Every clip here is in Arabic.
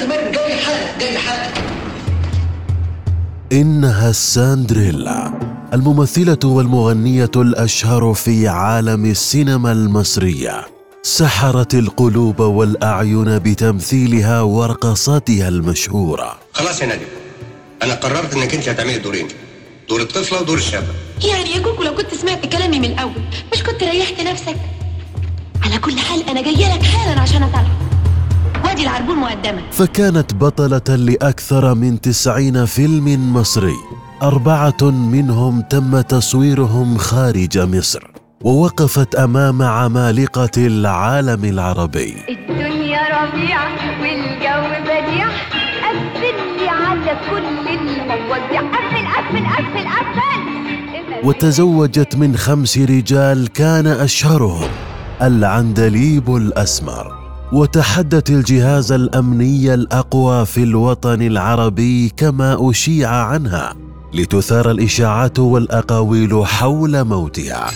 استمر جاي حالا جاي حالا. إنها ساندريلا الممثلة والمغنية الأشهر في عالم السينما المصرية. سحرت القلوب والأعين بتمثيلها ورقصاتها المشهورة. خلاص يا نادي. أنا قررت إنك أنت هتعملي دورين. دور الطفلة ودور الشابه يعني يا كوكو لو كنت سمعت كلامي من الأول مش كنت ريحت نفسك؟ على كل حال أنا جاية لك حالا عشان أطلع وادي العربون مقدمة. فكانت بطلة لأكثر من تسعين فيلم مصري. أربعة منهم تم تصويرهم خارج مصر ووقفت أمام عمالقة العالم العربي. الدنيا ربيع والجو بديع قفل لي على كل المواضيع. قفل قفل قفل قفل. وتزوجت من خمس رجال كان أشهرهم العندليب الأسمر. وتحدت الجهاز الأمني الأقوى في الوطن العربي كما أشيع عنها لتثار الإشاعات والأقاويل حول موتها.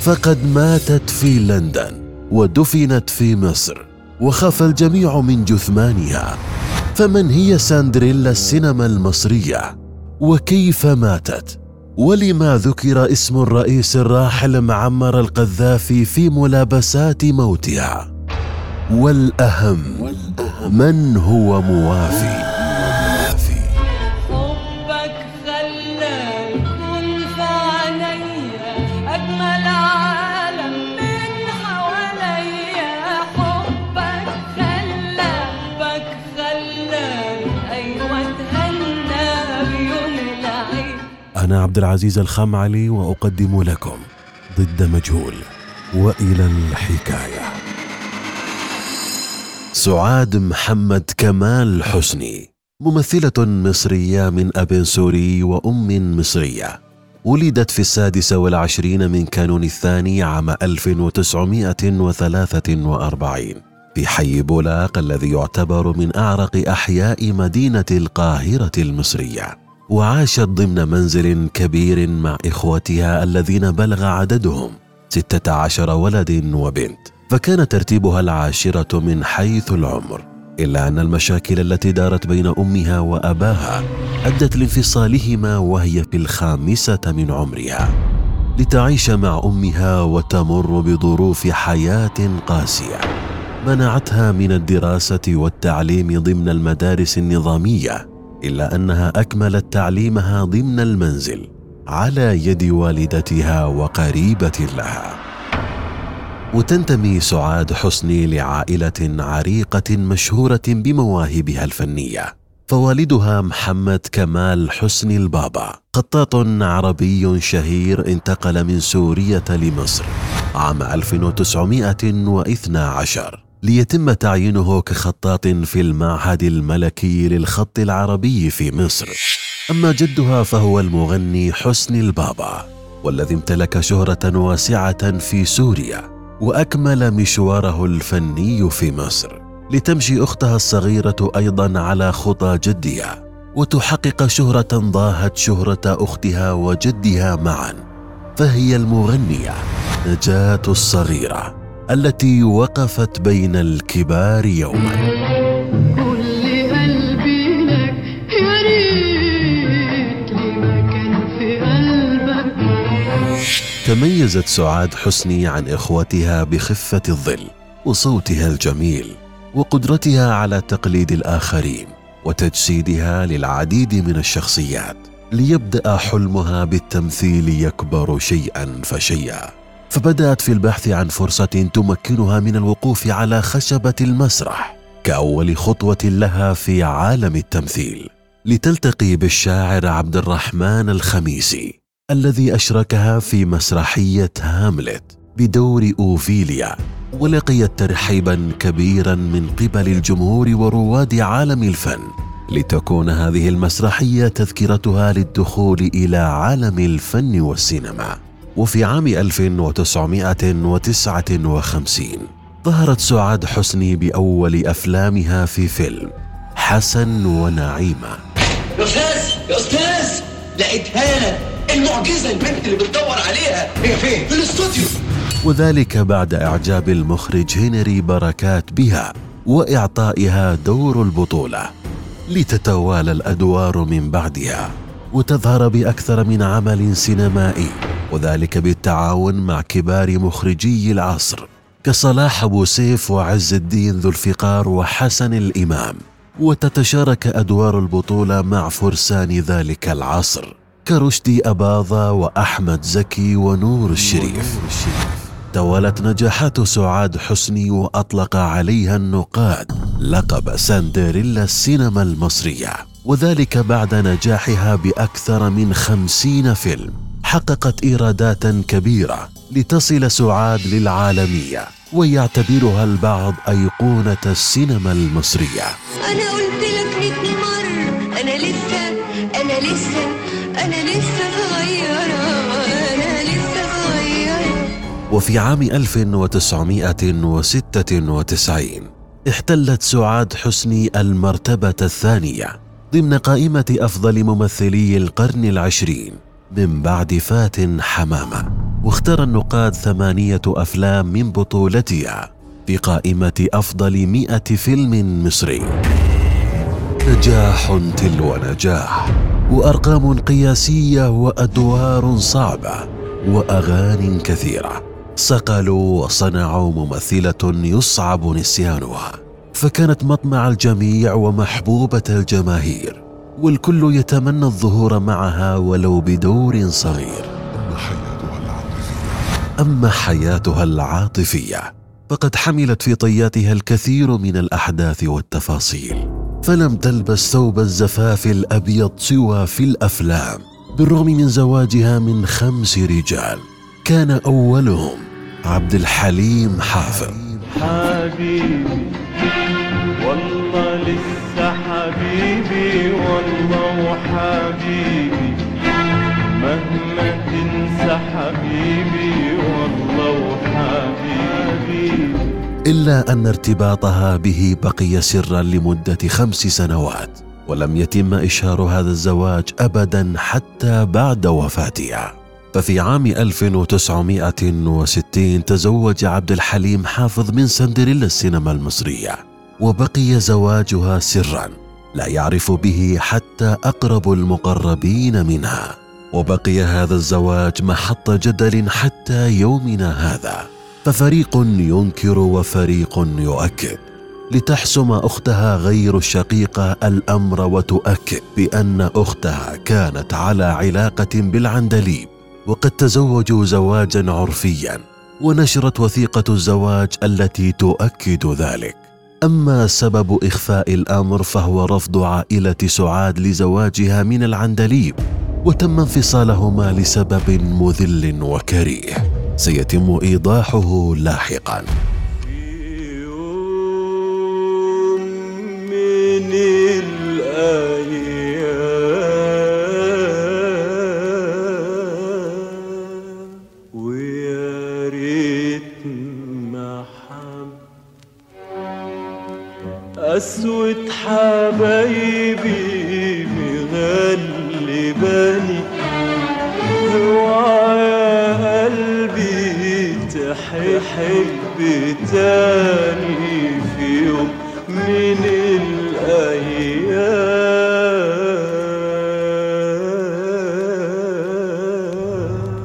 فقد ماتت في لندن ودفنت في مصر وخاف الجميع من جثمانها. فمن هي ساندريلا السينما المصرية؟ وكيف ماتت؟ ولما ذكر اسم الرئيس الراحل معمر القذافي في ملابسات موتها؟ والأهم من هو موافي. حبك كن في عينيا أجمل عالم من حواليا حبك خلاني حبك خلاني أيوة بيوم العيد. أنا عبد العزيز الخمعلي وأقدم لكم ضد مجهول وإلى الحكاية. سعاد محمد كمال حسني ممثلة مصرية من أب سوري وأم مصرية ولدت في السادس والعشرين من كانون الثاني عام 1943 في حي بولاق الذي يعتبر من أعرق أحياء مدينة القاهرة المصرية. وعاشت ضمن منزل كبير مع إخوتها الذين بلغ عددهم ستة عشر ولد وبنت. فكان ترتيبها العاشرة من حيث العمر إلا أن المشاكل التي دارت بين أمها وأباها أدت لانفصالهما وهي في الخامسة من عمرها لتعيش مع أمها وتمر بظروف حياة قاسية. منعتها من الدراسة والتعليم ضمن المدارس النظامية إلا أنها أكملت تعليمها ضمن المنزل على يد والدتها وقريبة لها. وتنتمي سعاد حسني لعائلة عريقة مشهورة بمواهبها الفنية. فوالدها محمد كمال حسني البابا خطاط عربي شهير انتقل من سوريا لمصر عام 1912 ليتم تعيينه كخطاط في المعهد الملكي للخط العربي في مصر. أما جدها فهو المغني حسني البابا والذي امتلك شهرة واسعة في سوريا. وأكمل مشواره الفني في مصر لتمشي أختها الصغيرة أيضا على خطى جدها وتحقق شهرة ضاهت شهرة أختها وجدها معا فهي المغنية نجاة الصغيرة التي وقفت بين الكبار يوما. تميزت سعاد حسني عن إخوتها بخفة الظل وصوتها الجميل وقدرتها على تقليد الآخرين وتجسيدها للعديد من الشخصيات ليبدأ حلمها بالتمثيل يكبر شيئا فشيئا. فبدأت في البحث عن فرصة تمكنها من الوقوف على خشبة المسرح كأول خطوة لها في عالم التمثيل لتلتقي بالشاعر عبد الرحمن الخميسي. الذي أشركها في مسرحية هاملت بدور أوفيليا ولقيت ترحيبا كبيرا من قبل الجمهور ورواد عالم الفن لتكون هذه المسرحية تذكرتها للدخول إلى عالم الفن والسينما. وفي عام 1959 ظهرت سعاد حسني بأول أفلامها في فيلم حسن ونعيمة. يا أستاذ يا أستاذ لقيتها. لك المعجزة البنت اللي بتدور عليها. هي فين؟ في الاستوديو. وذلك بعد إعجاب المخرج هنري بركات بها وإعطائها دور البطولة لتتوالى الأدوار من بعدها وتظهر بأكثر من عمل سينمائي وذلك بالتعاون مع كبار مخرجي العصر كصلاح أبو سيف وعز الدين ذو الفقار وحسن الإمام. وتتشارك أدوار البطولة مع فرسان ذلك العصر. كرشدي أباظة وأحمد زكي ونور الشريف. توالت نجاحات سعاد حسني وأطلق عليها النقاد لقب سندريلا السينما المصرية وذلك بعد نجاحها بأكثر من خمسين فيلم. حققت إيرادات كبيرة لتصل سعاد للعالمية ويعتبرها البعض أيقونة السينما المصرية. أنا قلت لك 100 مرة أنا لسه أنا لسه أنا لسه صغيرة أنا لسه صغيرة. وفي عام 1996 احتلت سعاد حسني المرتبة الثانية ضمن قائمة أفضل ممثلي القرن العشرين من بعد فاتن حمامة. واختار النقاد ثمانية أفلام من بطولتها في قائمة أفضل مئة فيلم مصري. نجاح تلو نجاح. وأرقام قياسية وأدوار صعبة وأغاني كثيرة. صقلوا وصنعوا ممثلة يصعب نسيانها. فكانت مطمع الجميع ومحبوبة الجماهير والكل يتمنى الظهور معها ولو بدور صغير. أما حياتها العاطفية فقد حملت في طياتها الكثير من الأحداث والتفاصيل. فلم تلبس ثوب الزفاف الأبيض سوى في الأفلام بالرغم من زواجها من خمس رجال. كان أولهم عبد الحليم حافظ. حبيبي والله لسه حبيبي والله وحبيبي الا أن ارتباطها به بقي سرا لمدة خمس سنوات ولم يتم إشهار هذا الزواج ابدا حتى بعد وفاتها. ففي عام 1960 تزوج عبد الحليم حافظ من سندريلا السينما المصرية وبقي زواجها سرا لا يعرف به حتى أقرب المقربين منها. وبقي هذا الزواج محط جدل حتى يومنا هذا. ففريق ينكر وفريق يؤكد لتحسم أختها غير الشقيقه الأمر وتؤكد بأن أختها كانت على علاقة بالعندليب وقد تزوجوا زواجا عرفيا ونشرت وثيقة الزواج التي تؤكد ذلك. أما سبب إخفاء الأمر فهو رفض عائلة سعاد لزواجها من العندليب وتم انفصالهما لسبب مذل وكريه. سيتم إيضاحه لاحقا. في يوم من الأيام ويا ريت ما حب أسود حبايبي مغلباني. تحب تاني في يوم من الأيام.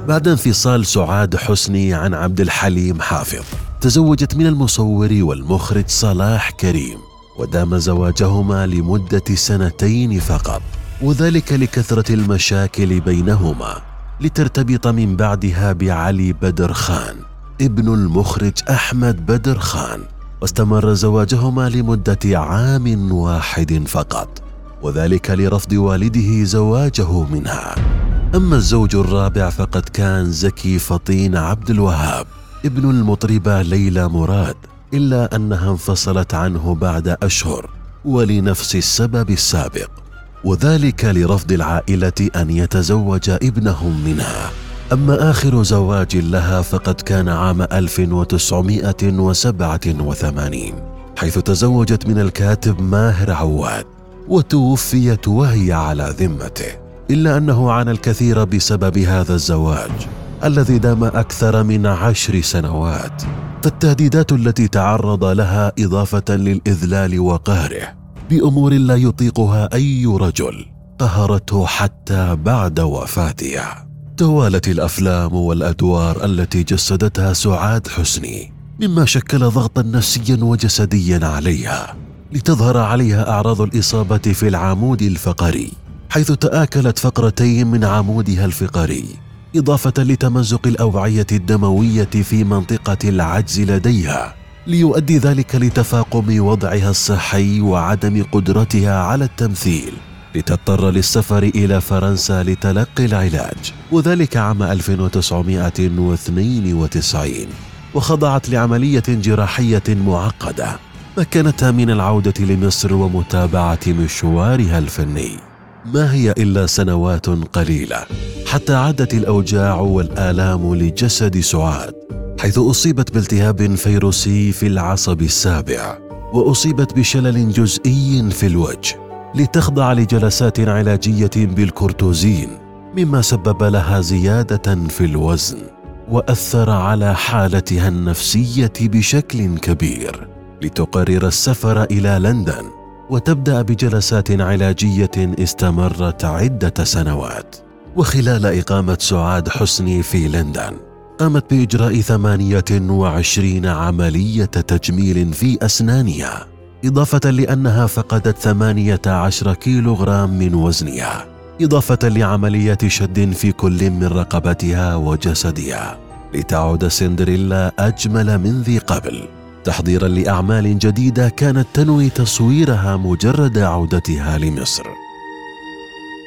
بعد انفصال سعاد حسني عن عبد الحليم حافظ تزوجت من المصور والمخرج صلاح كريم ودام زواجهما لمدة سنتين فقط وذلك لكثرة المشاكل بينهما لترتبط من بعدها بعلي بدر خان. ابن المخرج أحمد بدر خان واستمر زواجهما لمدة عام واحد فقط وذلك لرفض والده زواجه منها. أما الزوج الرابع فقد كان زكي فطين عبد الوهاب ابن المطربه ليلى مراد إلا أنها انفصلت عنه بعد أشهر ولنفس السبب السابق وذلك لرفض العائلة أن يتزوج ابنهم منها. أما آخر زواج لها فقد كان عام 1987 حيث تزوجت من الكاتب ماهر عواد وتوفيت وهي على ذمته إلا أنه عانى الكثير بسبب هذا الزواج الذي دام أكثر من عشر سنوات فالتهديدات التي تعرض لها إضافة للإذلال وقهره بأمور لا يطيقها أي رجل قهرته حتى بعد وفاته توالت الأفلام والأدوار التي جسدتها سعاد حسني مما شكل ضغطا نفسيا وجسديا عليها لتظهر عليها أعراض الإصابة في العمود الفقري حيث تآكلت فقرتين من عمودها الفقري إضافة لتمزق الأوعية الدموية في منطقة العجز لديها ليؤدي ذلك لتفاقم وضعها الصحي وعدم قدرتها على التمثيل. لتضطر للسفر إلى فرنسا لتلقي العلاج وذلك عام 1992 وخضعت لعملية جراحية معقدة مكنتها من العودة لمصر ومتابعة مشوارها الفني. ما هي إلا سنوات قليلة حتى عادت الأوجاع والآلام لجسد سعاد حيث أصيبت بالتهاب فيروسي في العصب السابع وأصيبت بشلل جزئي في الوجه. لتخضع لجلسات علاجية بالكورتوزين مما سبب لها زيادة في الوزن وأثر على حالتها النفسية بشكل كبير. لتقرر السفر إلى لندن وتبدأ بجلسات علاجية استمرت عدة سنوات. وخلال إقامة سعاد حسني في لندن قامت بإجراء ثمانية وعشرين عملية تجميل في أسنانها. إضافة لأنها فقدت 18 كيلوغرام من وزنها. إضافة لعملية شد في كل من رقبتها وجسدها. لتعود سندريلا أجمل من ذي قبل. تحضيرا لأعمال جديدة كانت تنوي تصويرها مجرد عودتها لمصر.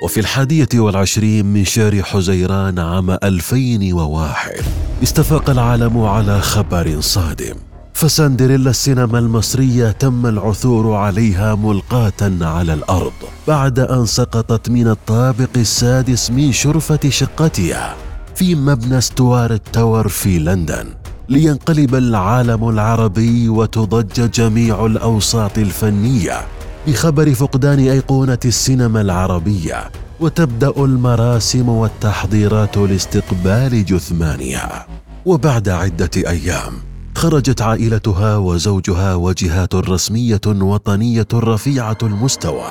وفي الحادية والعشرين من شهر حزيران عام 2001 استفاق العالم على خبر صادم. فسندريلا السينما المصرية تم العثور عليها ملقاة على الأرض بعد أن سقطت من الطابق السادس من شرفة شقتها في مبنى ستوارت تاور في لندن. لينقلب العالم العربي وتضج جميع الأوساط الفنية بخبر فقدان أيقونة السينما العربية وتبدأ المراسم والتحضيرات لاستقبال جثمانها. وبعد عدة أيام خرجت عائلتها وزوجها وجهات رسمية وطنية رفيعة المستوى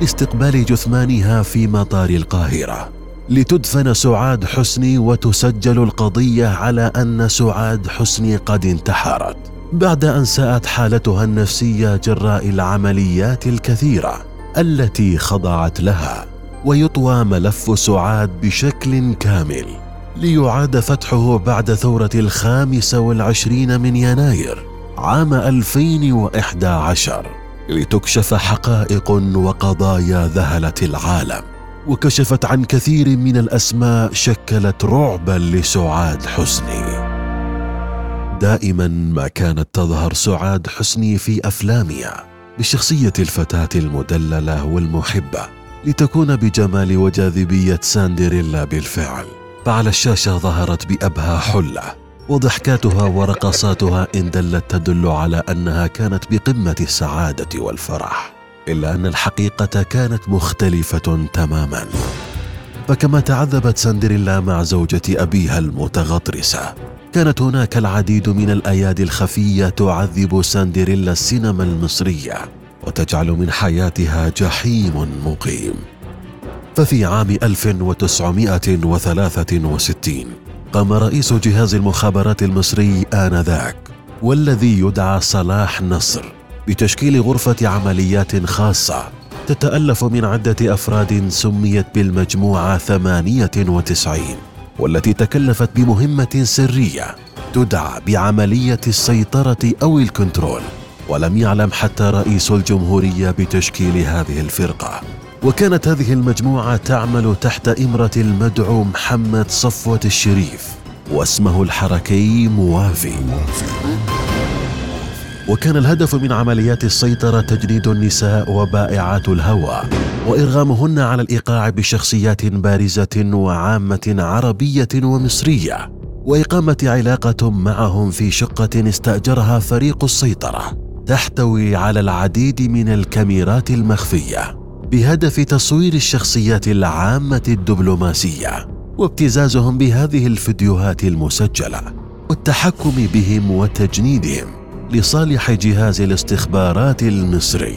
لاستقبال جثمانها في مطار القاهرة. لتدفن سعاد حسني وتسجل القضية على أن سعاد حسني قد انتحرت بعد أن ساءت حالتها النفسية جراء العمليات الكثيرة التي خضعت لها ويطوى ملف سعاد بشكل كامل. ليعاد فتحه بعد ثورة الخامس والعشرين من يناير عام 2011 لتكشف حقائق وقضايا ذهلت العالم. وكشفت عن كثير من الأسماء شكلت رعبا لسعاد حسني. دائما ما كانت تظهر سعاد حسني في أفلامها بشخصية الفتاة المدللة والمحبة لتكون بجمال وجاذبية ساندريلا بالفعل. فعلى الشاشة ظهرت بأبهى حلة وضحكاتها ورقصاتها إن دلت تدل على أنها كانت بقمة السعادة والفرح إلا أن الحقيقة كانت مختلفة تماما. فكما تعذبت سندريلا مع زوجة أبيها المتغطرسة كانت هناك العديد من الأيادي الخفية تعذب سندريلا السينما المصرية وتجعل من حياتها جحيم مقيم. ففي عام 1963 قام رئيس جهاز المخابرات المصري آنذاك والذي يدعى صلاح نصر بتشكيل غرفة عمليات خاصة تتألف من عدة أفراد سميت بالمجموعة 98 والتي تكلفت بمهمة سرية تدعى بعملية السيطرة أو الكنترول ولم يعلم حتى رئيس الجمهورية بتشكيل هذه الفرقة. وكانت هذه المجموعة تعمل تحت إمرة المدعو محمد صفوة الشريف واسمه الحركي موافي. وكان الهدف من عمليات السيطرة تجنيد النساء وبائعات الهوى وإرغامهن على الإيقاع بشخصيات بارزة وعامة عربية ومصرية وإقامة علاقة معهم في شقة استأجرها فريق السيطرة تحتوي على العديد من الكاميرات المخفية. بهدف تصوير الشخصيات العامة الدبلوماسية وابتزازهم بهذه الفيديوهات المسجلة والتحكم بهم وتجنيدهم لصالح جهاز الاستخبارات المصري.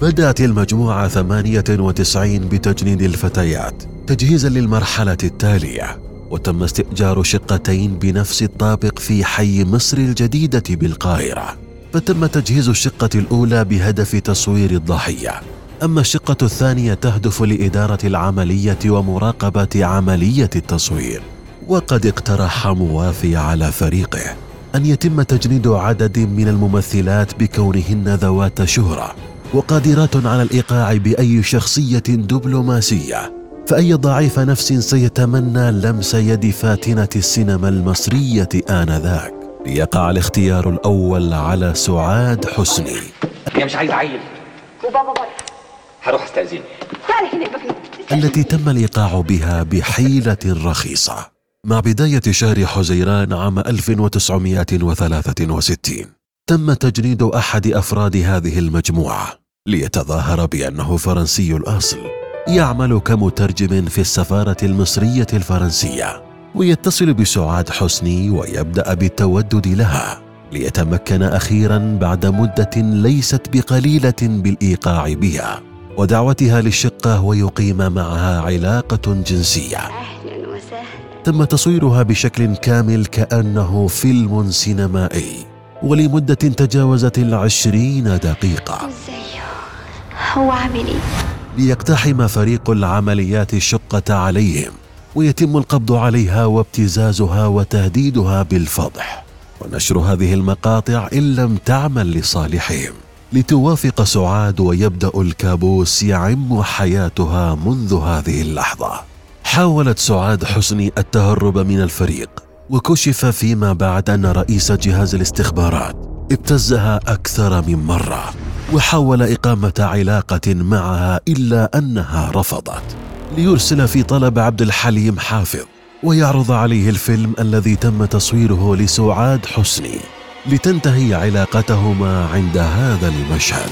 بدأت المجموعة 98 بتجنيد الفتيات تجهيزا للمرحلة التالية وتم استئجار شقتين بنفس الطابق في حي مصر الجديدة بالقاهرة فتم تجهيز الشقة الأولى بهدف تصوير الضحية. أما الشقة الثانية تهدف لإدارة العملية ومراقبة عملية التصوير وقد اقترح موافي على فريقه أن يتم تجنيد عدد من الممثلات بكونهن ذوات شهرة وقادرات على الإيقاع بأي شخصية دبلوماسية فأي ضعيف نفس سيتمنى لمس يد فاتنة السينما المصرية آنذاك. ليقع الاختيار الأول على سعاد حسني. هي مش عايزة عيل. وبابا برضه هروح بابا التي تم الإيقاع بها بحيلة رخيصة مع بداية شهر حزيران عام 1963 تم تجنيد أحد أفراد هذه المجموعة ليتظاهر بأنه فرنسي الأصل يعمل كمترجم في السفارة المصرية الفرنسية ويتصل بسعاد حسني ويبدأ بالتودد لها ليتمكن أخيرا بعد مدة ليست بقليلة بالإيقاع بها. ودعوتها للشقة ويقيم معها علاقة جنسية. وسهلا. تم تصويرها بشكل كامل كأنه فيلم سينمائي ولمدة تجاوزت العشرين دقيقة. هو عامل إيه؟ ليقتحم فريق العمليات الشقة عليهم ويتم القبض عليها وابتزازها وتهديدها بالفضح. ونشر هذه المقاطع إن لم تعمل لصالحهم. لتوافق سعاد ويبدأ الكابوس يعم حياتها منذ هذه اللحظة. حاولت سعاد حسني التهرب من الفريق وكشف فيما بعد أن رئيس جهاز الاستخبارات ابتزها أكثر من مرة وحاول إقامة علاقة معها إلا أنها رفضت. ليرسل في طلب عبد الحليم حافظ ويعرض عليه الفيلم الذي تم تصويره لسعاد حسني. لتنتهي علاقتهما عند هذا المشهد.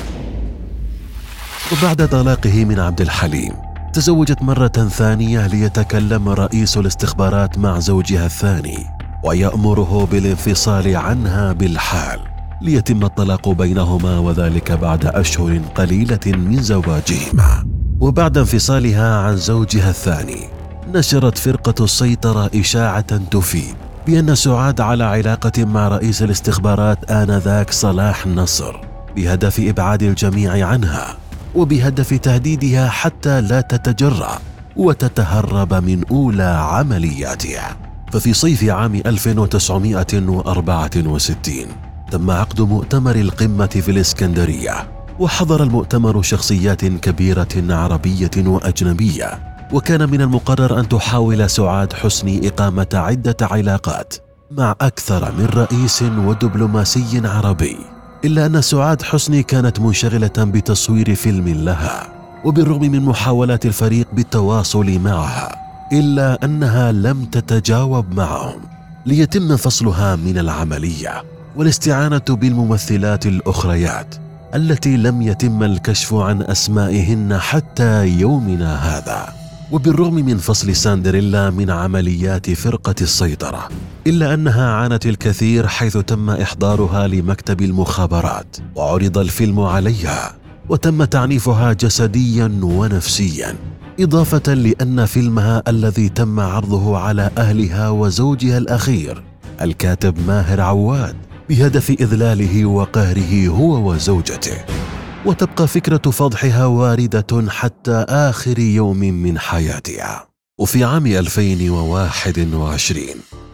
وبعد طلاقه من عبد الحليم تزوجت مرة ثانية ليتكلم رئيس الاستخبارات مع زوجها الثاني ويأمره بالانفصال عنها بالحال ليتم الطلاق بينهما وذلك بعد أشهر قليلة من زواجهما. وبعد انفصالها عن زوجها الثاني نشرت فرقة السيطرة إشاعة تفيد بأن سعاد على علاقة مع رئيس الاستخبارات آنذاك صلاح نصر بهدف إبعاد الجميع عنها وبهدف تهديدها حتى لا تتجرأ وتتهرب من أولى عملياتها. ففي صيف عام 1964 تم عقد مؤتمر القمة في الإسكندرية وحضر المؤتمر شخصيات كبيرة عربية وأجنبية. وكان من المقرر أن تحاول سعاد حسني إقامة عدة علاقات مع أكثر من رئيس ودبلوماسي عربي إلا أن سعاد حسني كانت منشغلة بتصوير فيلم لها وبالرغم من محاولات الفريق بالتواصل معها إلا أنها لم تتجاوب معهم ليتم فصلها من العملية والاستعانة بالممثلات الأخريات التي لم يتم الكشف عن أسمائهن حتى يومنا هذا. وبالرغم من فصل ساندريلا من عمليات فرقة السيطرة إلا أنها عانت الكثير حيث تم إحضارها لمكتب المخابرات وعرض الفيلم عليها وتم تعنيفها جسديا ونفسيا إضافة لأن فيلمها الذي تم عرضه على أهلها وزوجها الأخير الكاتب ماهر عواد بهدف إذلاله وقهره هو وزوجته. وتبقى فكرة فضحها واردة حتى آخر يوم من حياتها. وفي عام 2021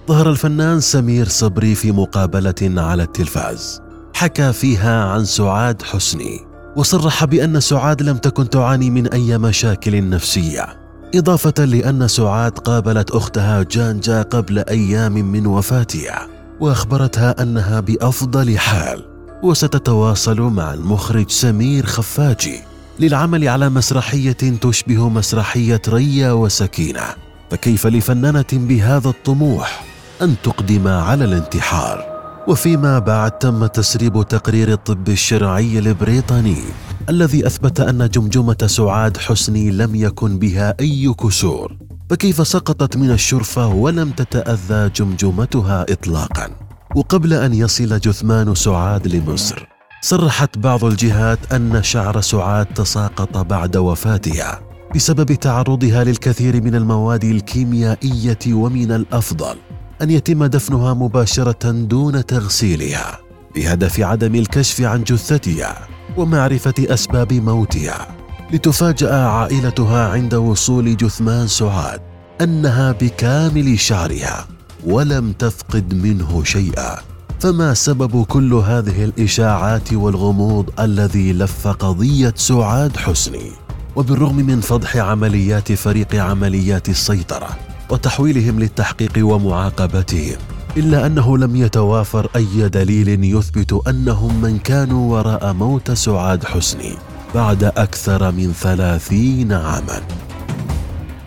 ظهر الفنان سمير صبري في مقابلة على التلفاز. حكى فيها عن سعاد حسني وصرح بأن سعاد لم تكن تعاني من أي مشاكل نفسية إضافة لأن سعاد قابلت أختها جانجا قبل أيام من وفاتها وأخبرتها أنها بأفضل حال. وستتواصل مع المخرج سمير خفاجي للعمل على مسرحية تشبه مسرحية ريا وسكينة. فكيف لفنانة بهذا الطموح أن تقدم على الانتحار؟ وفيما بعد تم تسريب تقرير الطب الشرعي البريطاني الذي أثبت أن جمجمة سعاد حسني لم يكن بها أي كسور. فكيف سقطت من الشرفة ولم تتأذى جمجمتها إطلاقا؟ وقبل أن يصل جثمان سعاد لمصر صرحت بعض الجهات أن شعر سعاد تساقط بعد وفاتها بسبب تعرضها للكثير من المواد الكيميائية ومن الأفضل أن يتم دفنها مباشرة دون تغسيلها بهدف عدم الكشف عن جثتها ومعرفة أسباب موتها. لتفاجأ عائلتها عند وصول جثمان سعاد أنها بكامل شعرها. ولم تفقد منه شيئا. فما سبب كل هذه الإشاعات والغموض الذي لف قضية سعاد حسني؟ وبالرغم من فضح عمليات فريق عمليات السيطرة وتحويلهم للتحقيق ومعاقبتهم إلا أنه لم يتوافر أي دليل يثبت أنهم من كانوا وراء موت سعاد حسني بعد أكثر من ثلاثين عاما.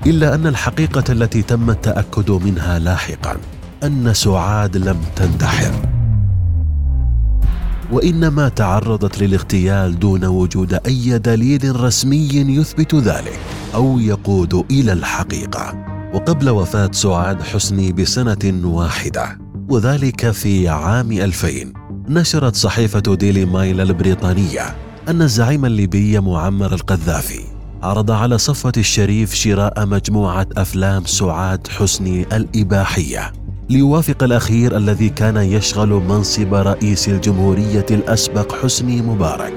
إلا أن الحقيقة التي تم التأكد منها لاحقا أن سعاد لم تنتحر. وإنما تعرضت للاغتيال دون وجود أي دليل رسمي يثبت ذلك أو يقود إلى الحقيقة. وقبل وفاة سعاد حسني بسنة واحدة وذلك في عام 2000 نشرت صحيفة ديلي مايل البريطانية أن الزعيم الليبي معمر القذافي عرض على صفوة الشريف شراء مجموعة أفلام سعاد حسني الإباحية. ليوافق الأخير الذي كان يشغل منصب رئيس الجمهورية الأسبق حسني مبارك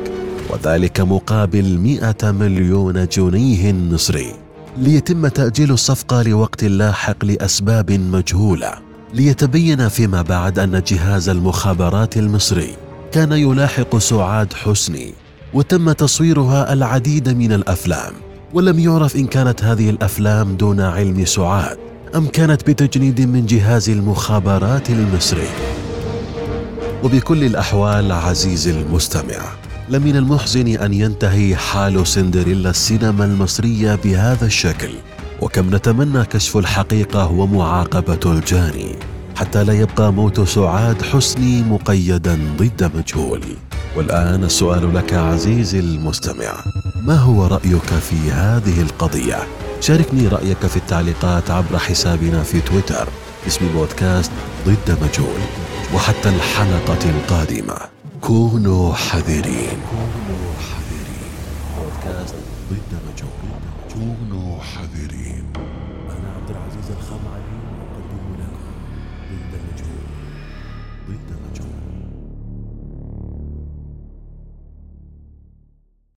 وذلك مقابل مئة مليون جنيه مصري ليتم تأجيل الصفقة لوقت لاحق لأسباب مجهولة. ليتبين فيما بعد أن جهاز المخابرات المصري كان يلاحق سعاد حسني وتم تصويرها العديد من الأفلام. ولم يعرف إن كانت هذه الأفلام دون علم سعاد أم كانت بتجنيد من جهاز المخابرات المصري. وبكل الأحوال عزيزي المستمع لمن المحزن أن ينتهي حال سندريلا السينما المصرية بهذا الشكل. وكم نتمنى كشف الحقيقة ومعاقبة الجاني حتى لا يبقى موت سعاد حسني مقيدا ضد مجهول. والآن السؤال لك عزيزي المستمع. ما هو رأيك في هذه القضية؟ شاركني رأيك في التعليقات عبر حسابنا في تويتر. اسم بودكاست ضد مجهول وحتى الحلقة القادمة. كونوا حذرين. كونوا حذرين. بودكاست ضد مجهول.